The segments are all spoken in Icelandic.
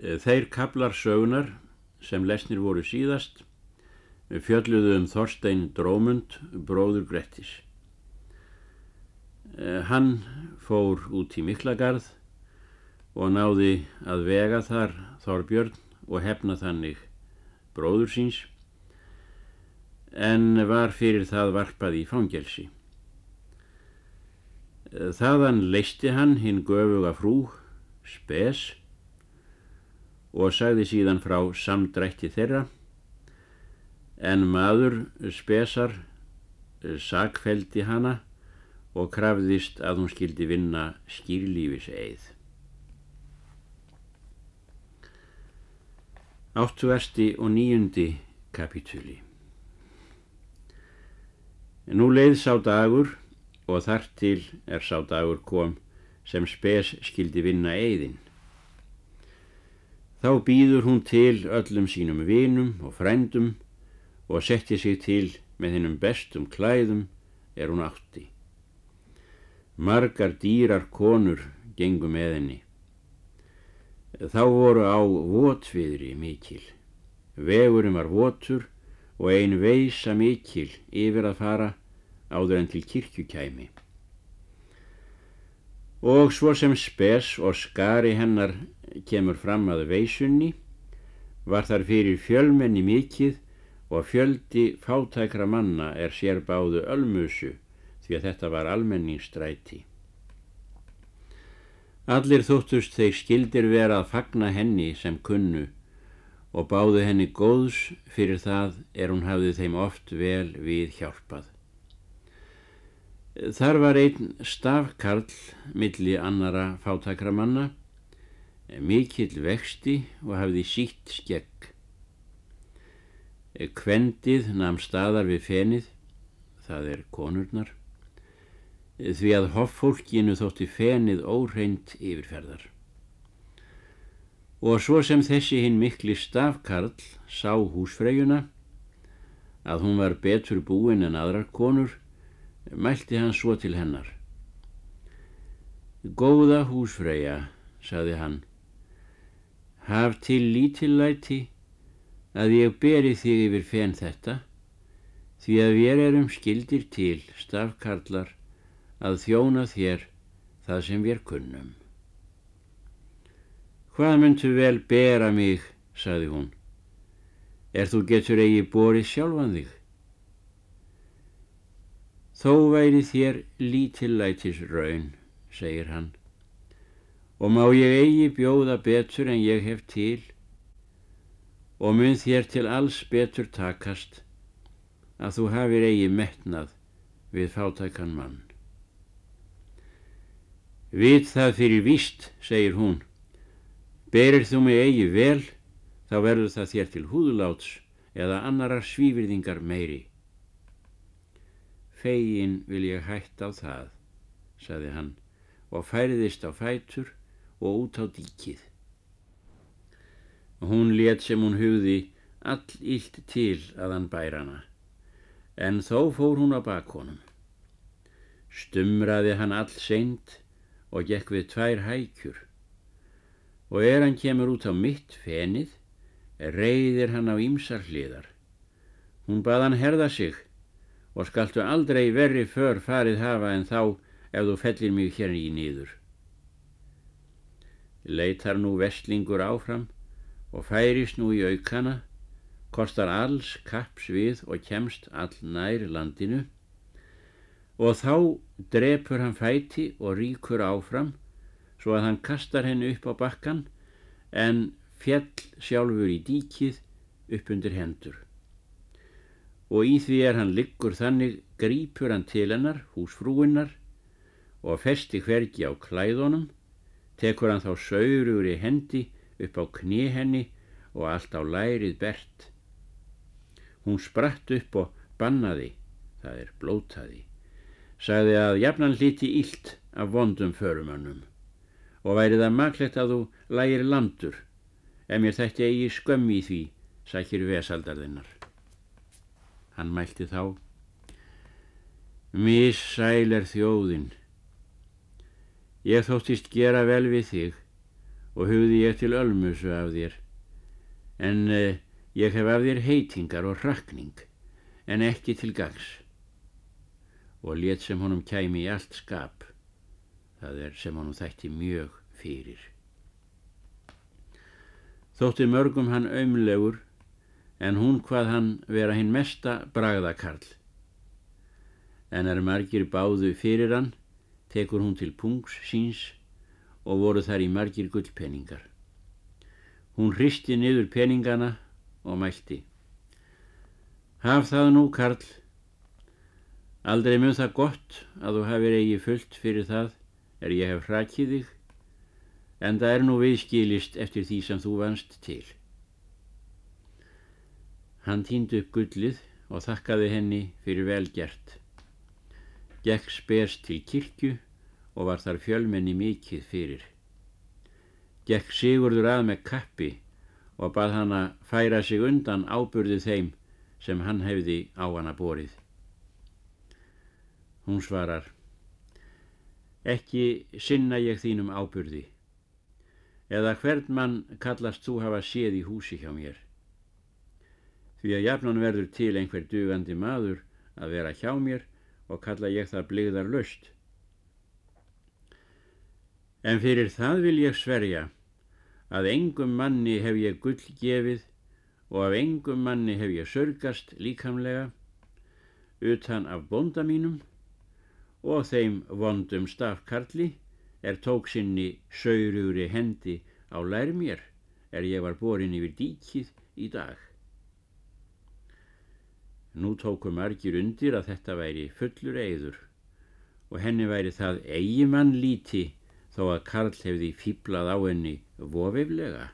Þeir kablar sögunar sem lesnir voru síðast fjölluðu um Þorstein Drómund, bróður Grettis. Hann fór út í Miklagarð og náði að vega þar Þorbjörn og hefna þannig bróður síns en var fyrir það varpað í fangelsi. Þaðan leisti hann hinn göfuga frú, spes, og sagði síðan frá samdrætti þeirra, en maður spesar sakfeldi hana og krafðist að hún skildi vinna skýrlífis eið. Áttuversti og nýjundi kapitúli Nú leið sá dagur og þar til er sá dagur kom sem spes skildi vinna eigðin. Þá býður hún til öllum sínum vinum og frændum og setti sig til með hennum bestum klæðum er hún átti. Margar dýrar konur gengum með henni. Þá voru á votviðri mikil. Vegurum var votur og ein veisa mikil yfir að fara áður en til kirkju kæmi. Og svo sem spes og skari hennar kemur fram að veisunni, var þar fyrir fjölmenni mikið og fjöldi fátækra manna er sér báðu ölmusu því að þetta var almenningsstræti. Allir þóttust þeir skildir vera að fagna henni sem kunnu og báðu henni góðs fyrir það er hún hafði þeim oft vel við hjálpað. Þar var einn stafkarl milli annara fátækramanna, mikill vexti og hafði sítt skegg. Kvendið namn staðar við fenið, það er konurnar, því að hoffólkinu þótti fenið óreint yfirferðar. Og svo sem þessi hinn mikli stafkarl sá húsfreyjuna, að hún var betur búin en aðrar konur, mælti hann svo til hennar. Góða húsfreyja, saði hann, haf til lítillæti að ég beri þig yfir fenn þetta, því að við erum skildir til, stafkarlar, að þjóna þér það sem við kunnum. Hvað myndu vel bera mig, saði hún, er þú getur eigi borið sjálfan þig? Þó væri þér lítillætis raun, segir hann, og má ég eigi bjóða betur en ég hef til og mun þér til alls betur takast að þú hafir eigi metnað við fátækan mann. Vit það fyrir víst, segir hún, berir þú mig eigi vel, þá verður það þér til húðuláts eða annarar svífyrðingar meiri. Fegin vil ég hætt á það, saði hann og færiðist á fætur og út á díkið. Hún let sem hún hugði all illt til að hann bæra hana, en þó fór hún á bakonum. Stumraði hann all seint og gekk við tvær hækjur og er hann kemur út á mitt fenið, reyðir hann á ýmsar hliðar. Hún bað hann herða sig og skaltu aldrei verri för farið hafa en þá ef þú fellir mig hér í nýður. Leitar nú vestlingur áfram og færist nú í aukana, kostar alls kaps við og kemst all nær landinu og þá drepur hann fæti og ríkur áfram svo að hann kastar henni upp á bakkan en fjell sjálfur í díkið upp undir hendur og í því er hann liggur þannig grípur hann til hennar, húsfrúinnar og festi hvergi á klæðunum, tekur hann þá saurugur í hendi upp á kni henni og allt á lærið bert. Hún spratt upp og bannaði, það er blótaði, sagði að jafnan hliti ílt af vondum förumannum og væri það maklegt að þú lægir landur ef mér þætti eigi skömmi í því, sækir vesaldarðinnar. Hann mælti þá, Missæl er þjóðin. Ég þóttist gera vel við þig og hugði ég til ölmusu af þér, en uh, ég hef af þér heitingar og rakning, en ekki til gags. Og let sem honum kæmi í allt skap, það er sem honum þætti mjög fyrir. Þótti mörgum hann auðmlegur, en hún hvað hann vera hinn mesta bragðakarl. En er margir báðu fyrir hann, tekur hún til pungs síns og voru þar í margir gullpeningar. Hún hristi niður peningana og mælti. Haf það nú, Karl. Aldrei mun það gott að þú hafið eigi fullt fyrir það er ég hef hrakið þig, en það er nú viðskilist eftir því sem þú vanst til. Hann týndi upp gullið og þakkaði henni fyrir velgert. Gekk spers til kirkju og var þar fjölmenni mikið fyrir. Gekk Sigurður að með kappi og bað hann að færa sig undan áburði þeim sem hann hefði á hana borið. Hún svarar, ekki sinna ég þínum áburði, eða hvern mann kallast þú hafa séð í húsi hjá mér. Því að jafnan verður til einhver dugandi maður að vera hjá mér og kalla ég það bligðar löst. En fyrir það vil ég sverja að engum manni hef ég gull gefið og af engum manni hef ég sörgast líkamlega utan af bonda mínum og þeim vondum stafkarli er tók sinni saurugri hendi á lær mér er ég var borin yfir díkið í dag. Nú tóku margir undir að þetta væri fullur eigður og henni væri það eigimann líti þó að Karl hefði fýblað á henni vofiflega.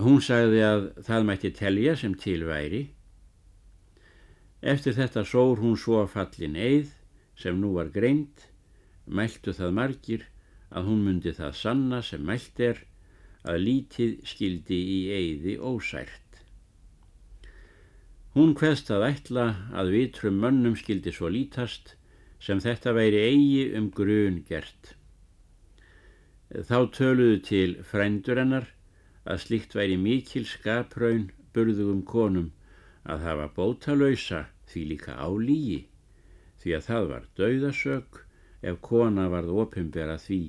Hún sagði að það mætti telja sem til væri. Eftir þetta sór hún svo fallin eið sem nú var greint, mæltu það margir að hún myndi það sanna sem mælt er að lítið skildi í eiði ósært. Hún hveðst að ætla að vitrum mönnum skildi svo lítast sem þetta væri eigi um grun gert. Þá töluðu til frændur hennar að slíkt væri mikil skapraun burðugum konum að hafa bótalöysa því líka á lígi því að það var dauðasök ef kona varð opimbera því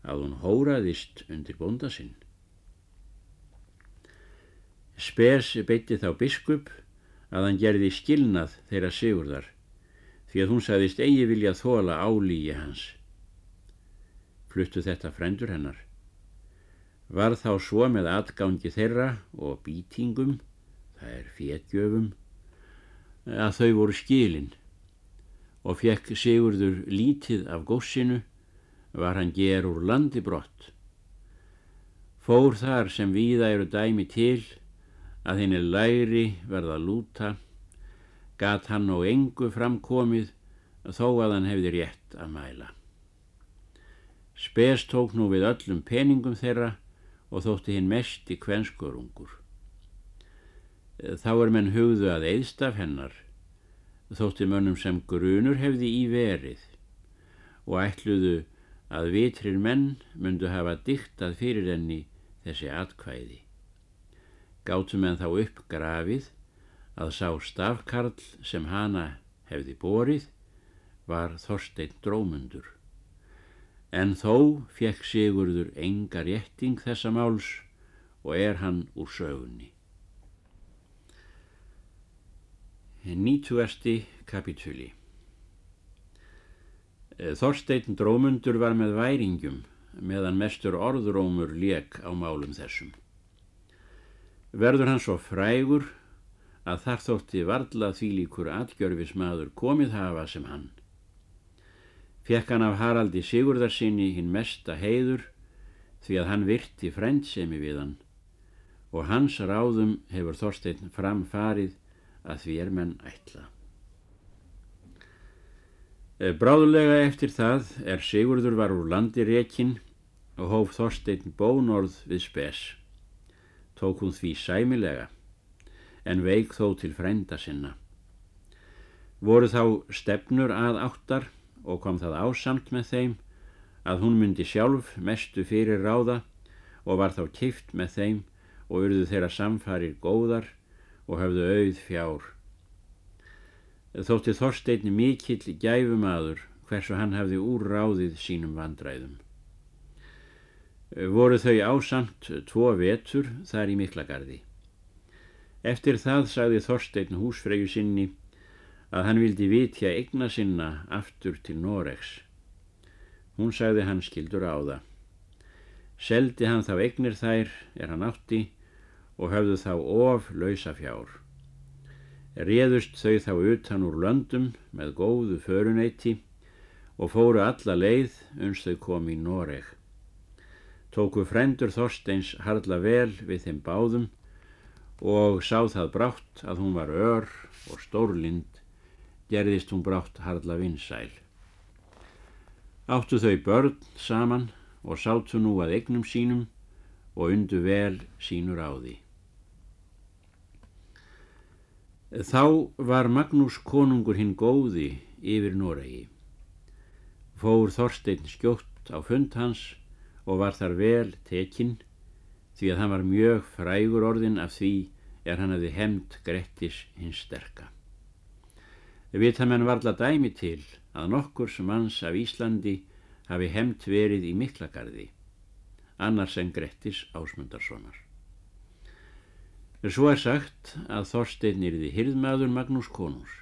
að hún hóraðist undir bónda sinn. Spes beitti þá biskup að hann gerði skilnað þeirra sigurðar því að hún sagðist eigi vilja þóla álíi hans. Fluttu þetta frendur hennar. Var þá svo með atgangi þeirra og býtingum, það er fétgjöfum, að þau voru skilin og fekk Sigurður lítið af góssinu, var hann ger úr landi brott. Fór þar sem víða eru dæmi til að henni læri verða lúta gat hann og engu framkomið þó að hann hefði rétt að mæla. Spes tók nú við öllum peningum þeirra og þótti hinn mest í kvenskurungur. Þá er menn hugðu að eðstaf hennar, þótti mönnum sem grunur hefði í verið og ætluðu að vitrir menn myndu hafa diktað fyrir henni þessi atkvæði. Gátum en þá upp grafið að sá stafkarl sem hana hefði borið var Þorstein Drómundur. En þó fekk Sigurður enga rétting þessa máls og er hann úr sögunni. Nýtuasti kapitúli Þorstein Drómundur var með væringjum meðan mestur orðrómur lék á málum þessum. Verður hann svo frægur að þar þótti varla þvílíkur atgjörfismadur komið hafa sem hann. Fekk hann af Haraldi Sigurðarsinni hinn mesta heiður því að hann virti frendsemi við hann og hans ráðum hefur Þorstein framfarið að því er menn ætla. Eh, bráðulega eftir það er Sigurður var úr landi rekin og hóf Þorstein bónorð við spes. Tók hún því sæmilega en veik þó til frænda sinna. Voru þá stefnur að áttar og kom það ásamt með þeim að hún myndi sjálf mestu fyrir ráða og var þá kift með þeim og urðu þeirra samfarir góðar og hafðu auð fjár. Þótti Þorstein mikill gæfumadur hversu hann hafði úr ráðið sínum vandræðum. Voru þau ásamt tvo vetur þar í Miklagarði. Eftir það sagði Þorstein húsfreyju sinni að hann vildi vitja egna sinna aftur til Noregs. Hún sagði hann skildur á það. Seldi hann þá egnir þær er hann átti og höfðu þá of lausa fjár. Réðust þau þá utan úr löndum með góðu föruneyti og fóru alla leið uns þau kom í Noreg. Tóku frendur Þorsteins harla vel við þeim báðum og sá það brátt að hún var ör og stórlind, gerðist hún brátt harla vinsæl. Áttu þau börn saman og sátu nú að egnum sínum og undu vel sínur á því. Þá var Magnús konungur hinn góði yfir Noregi. Fór Þorstein skjótt á fund hans og var þar vel tekinn því að hann var mjög frægur orðin af því er hann hefði hemmt Grettis hins sterka. Vita menn varla dæmi til að nokkur sem manns af Íslandi hafi hemmt verið í Miklagarði, annars en Grettis Ásmundarssonar. Svo er sagt að Þorstein yrði hirðmaður Magnús konús.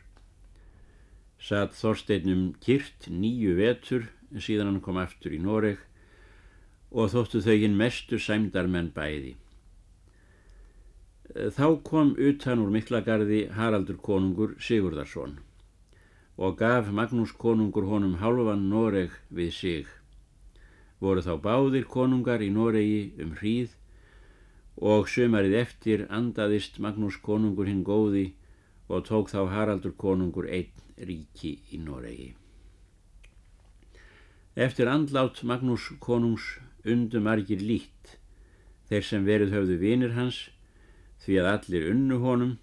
Satt Þorsteinum kyrt nýju vetur síðan hann kom aftur í Noreg og þóttu þau hinn mestu sæmdarmenn bæði. Þá kom utan úr Miklagarði Haraldur konungur Sigurðarsson og gaf Magnús konungur honum halvan Noreg við sig. Voru þá báðir konungar í Noregi um hríð og sömarið eftir andaðist Magnús konungur hinn góði og tók þá Haraldur konungur einn ríki í Noregi. Eftir andlát Magnús konungs undu margir lít, þeir sem verið höfðu vinir hans, því að allir unnu honum,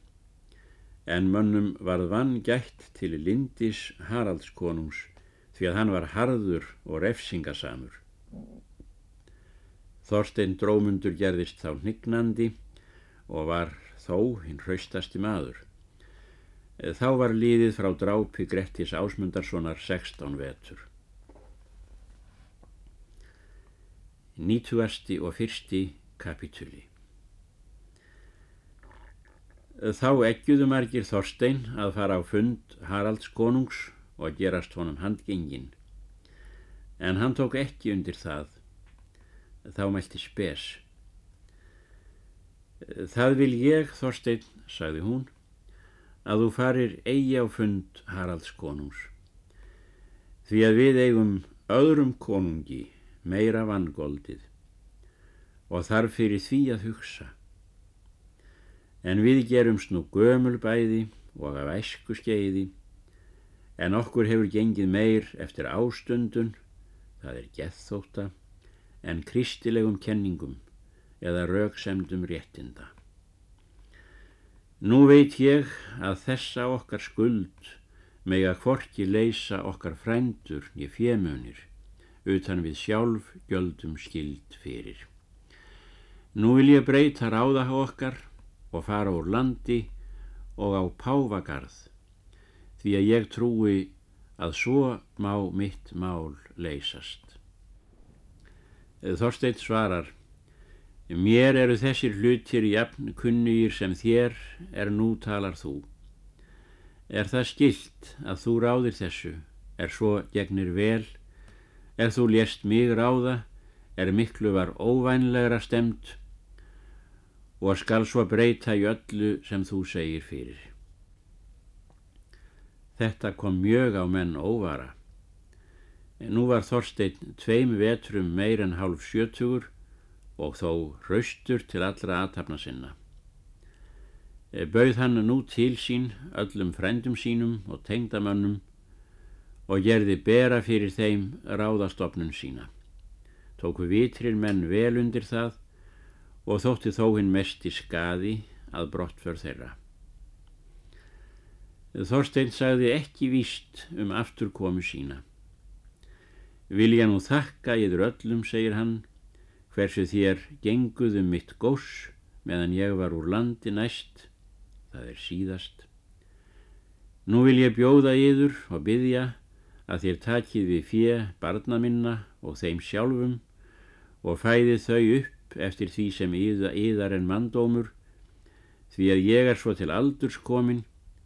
en mönnum varð vann gætt til lindis Haralds konungs, því að hann var harður og refsingasamur. Þorstein drómundur gerðist þá hnignandi og var þó hinn hraustasti maður. Þá var líðið frá drápi Grettis Ásmundarssonar 16 vetur. Nýtuasti og fyrsti kapituli Þá eggjúðu margir Þorstein að fara á fund Haralds konungs og gerast honum handgengin. En hann tók ekki undir það. Þá mælti spes. Það vil ég, Þorstein, sagði hún, að þú farir eigi á fund Haralds konungs. Því að við eigum öðrum konungi meira vangoldið og þarf fyrir því að hugsa. En við gerumst nú gömul bæði og af æsku skeiði, en okkur hefur gengið meir eftir ástundun, það er gethóta, en kristilegum kenningum eða rauksemdum réttinda. Nú veit ég að þessa okkar skuld meg að hvorki leysa okkar frændur í fjemunir, utan við sjálf gjöldum skild fyrir. Nú vil ég breyta ráða okkar og fara úr landi og á páfagarð, því að ég trúi að svo má mitt mál leysast. Þorstein svarar, mér eru þessir hlutir jafn kunnugir sem þér er nú talar þú. Er það skilt að þú ráðir þessu, er svo gegnir vel, er þú lést mig ráða, er miklu var óvænlegra stemt og skal svo breyta í öllu sem þú segir fyrir. Þetta kom mjög á menn óvara. Nú var Þorstein tveim vetrum meir en hálf sjötugur og þó raustur til allra aðtapna sinna. Bauð hann nú til sín öllum frendum sínum og tengdamönnum og gerði bera fyrir þeim ráðastofnun sína. Tóku vitrir menn vel undir það og þótti þó hinn mest í skaði að brottför þeirra. Þorstein sagði ekki víst um afturkomu sína. Vil ég nú þakka yfir öllum, segir hann, hversu þér genguðu mitt gós meðan ég var úr landi næst, það er síðast. Nú vil ég bjóða yður og byggja að þér takið við fjö barna minna og þeim sjálfum og fæðið þau upp eftir því sem yðar en mandómur, því að ég er svo til aldurs komin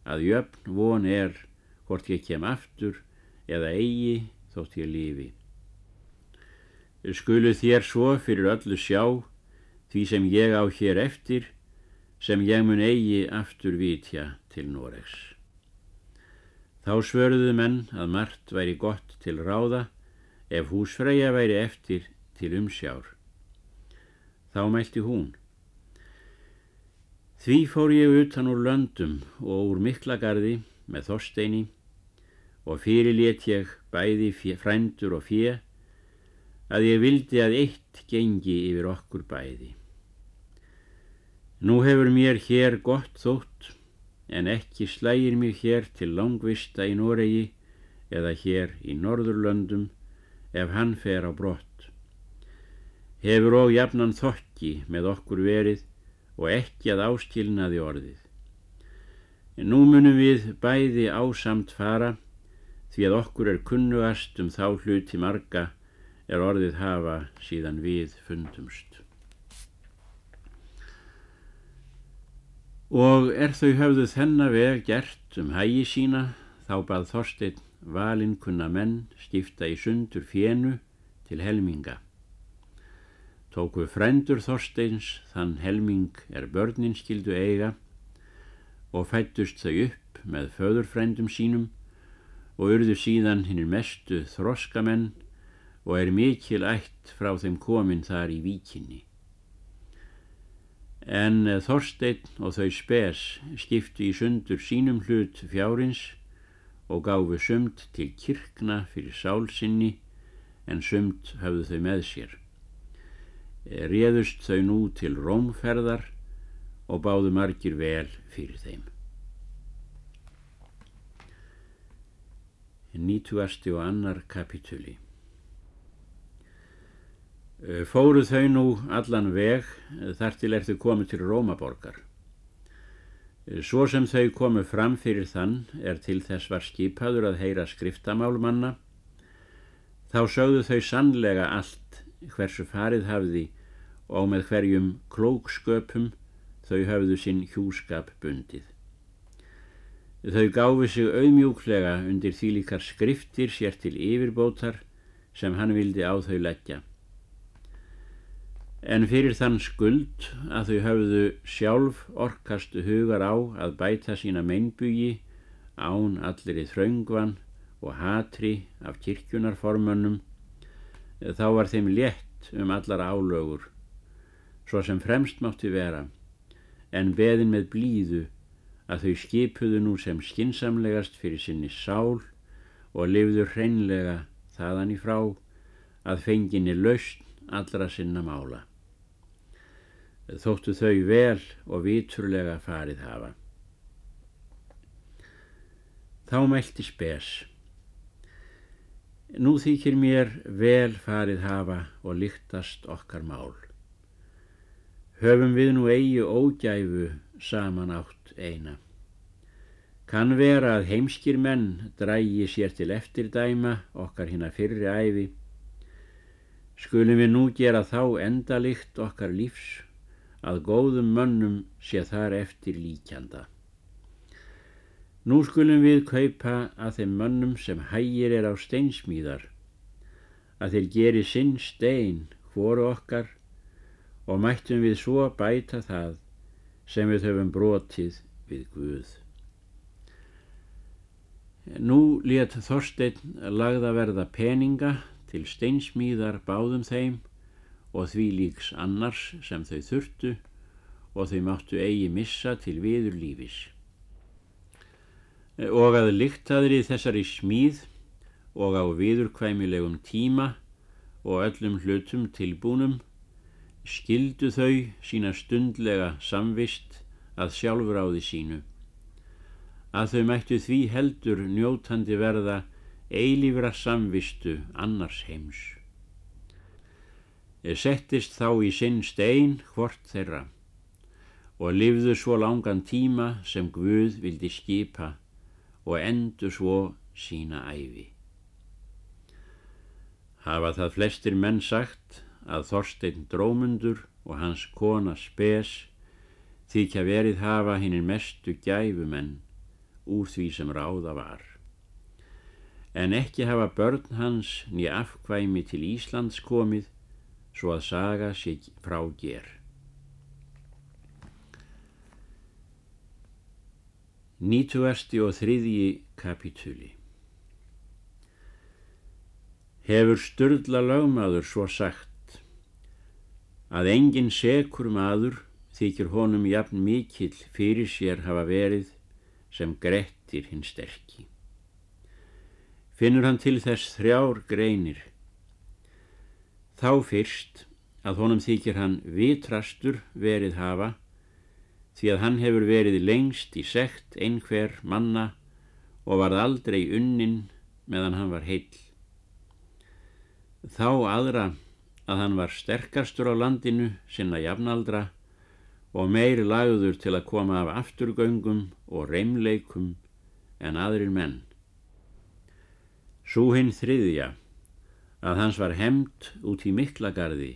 að jöfn von er hvort ég kem aftur eða eigi þótt ég lífi. Skulu þér svo fyrir öllu sjá því sem ég á hér eftir sem ég mun eigi aftur vitja til Noregs. Þá svörðuðu menn að margt væri gott til ráða ef húsfreyja væri eftir til umsjár. Þá mælti hún. Því fór ég utan úr löndum og úr miklagarði með þorsteini og fyrirlétt ég bæði frændur og fjö að ég vildi að eitt gengi yfir okkur bæði. Nú hefur mér hér gott þótt en ekki slægir mér hér til langvista í Noregi eða hér í Norðurlöndum ef hann fer á brott. Hefur og jafnan þokki með okkur verið og ekki að áskilnaði orðið. Nú munum við bæði ásamt fara því að okkur er kunnugast um þá hluti marga er orðið hafa síðan við fundumst. Og er þau höfðu þennan veg gert um hægi sína, þá bað Þorstein valinn kunna menn stifta í sundur fjennu til helminga. Tóku frændur Þorsteins þann helming er börnin skildu eiga og fættust þau upp með föðurfrændum sínum og urðu síðan hinnir mestu þroskamenn og er mikil ætt frá þeim komin þar í víkinni. En Þorstein og þau spes skiptu í sundur sínum hlut fjárins og gáfu sumt til kirkna fyrir sálsinni en sumt höfðu þau með sér. Réðust þau nú til rómferðar og báðu margir vel fyrir þeim. nýtugasti og annar kapituli. Fóru þau nú allan veg þar til er þau komið til Rómaborgar. Svo sem þau komu fram fyrir þann er til þess var skipaður að heyra skriftamálmanna, þá sögðu þau sannlega allt hversu farið hafði og með hverjum klóksköpum þau hafðu sinn hjúskap bundið. Þau gáfi sig auðmjúklega undir því líkar skriftir sér til yfirbótar sem hann vildi á þau leggja. En fyrir þann skuld að þau hafðu sjálf orkastu hugar á að bæta sína meinbugi án allir í þraungvan og hatri af kirkjunarformönnum, þá var þeim létt um allar álögur, svo sem fremst mátti vera, en beðin með blíðu að þau skipuðu nú sem skinsamlegast fyrir sinni sál og lifðu hreinlega þaðan í frá að fenginni lausn allra sinna mála. Þóttu þau vel og viturlega farið hafa. Þá mælti spes. Nú þykir mér vel farið hafa og lyktast okkar mál. Höfum við nú eigi ógæfu saman átt eina. Kann vera að heimskir menn drægi sér til eftirdæma okkar hinn að fyrri æfi. Skulum við nú gera þá endalikt okkar lífs að góðum mönnum sé þar eftir líkjanda. Nú skulum við kaupa að þeim mönnum sem hægir er á steinsmíðar, að þeir geri sinn stein hvoru okkar og mættum við svo bæta það sem við höfum brotið við Guð. Nú let Þorstein lagða verða peninga til steinsmíðar báðum þeim og því líks annars sem þau þurftu og þau máttu eigi missa til viður lífis. Og að líktaðri þessari smíð og á viðurkvæmilegum tíma og öllum hlutum tilbúnum skildu þau sína stundlega samvist að sjálfur á því sínu. Að þau mættu því heldur njótandi verða eilífra samvistu annars heims. Ég settist þá í sinn stein hvort þeirra og lifðu svo langan tíma sem Guð vildi skipa og endu svo sína æfi. Hafa það flestir menn sagt að Þorstein Drómundur og hans kona Spes þykja verið hafa hinnir mestu gæfumenn úr því sem ráða var. En ekki hafa börn hans nýja afkvæmi til Íslands komið svo að saga sig frá ger. Nýtuasti og þriðji kapitúli Hefur störðla lögmaður svo sagt að engin sekur maður þykir honum jafn mikill fyrir sér hafa verið sem grettir hinn sterkki. Finnur hann til þess þrjár greinir Þá fyrst að honum þykir hann vitrastur verið hafa því að hann hefur verið lengst í sekt einhver manna og varð aldrei unnin meðan hann var heill. Þá aðra að hann var sterkastur á landinu sinna jafnaldra og meir lagður til að koma af afturgöngum og reymleikum en aðrir menn. Sú hinn þriðja að hans var hemd út í miklagarði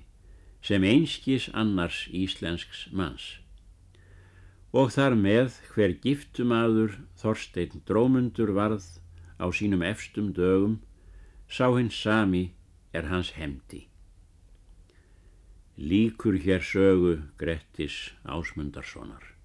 sem einskis annars íslensks manns. Og þar með hver giftumadur Þorstein Drómundur varð á sínum efstum dögum sá hins sami er hans hemdi. Líkur hér sögu Grettis Ásmundarssonar.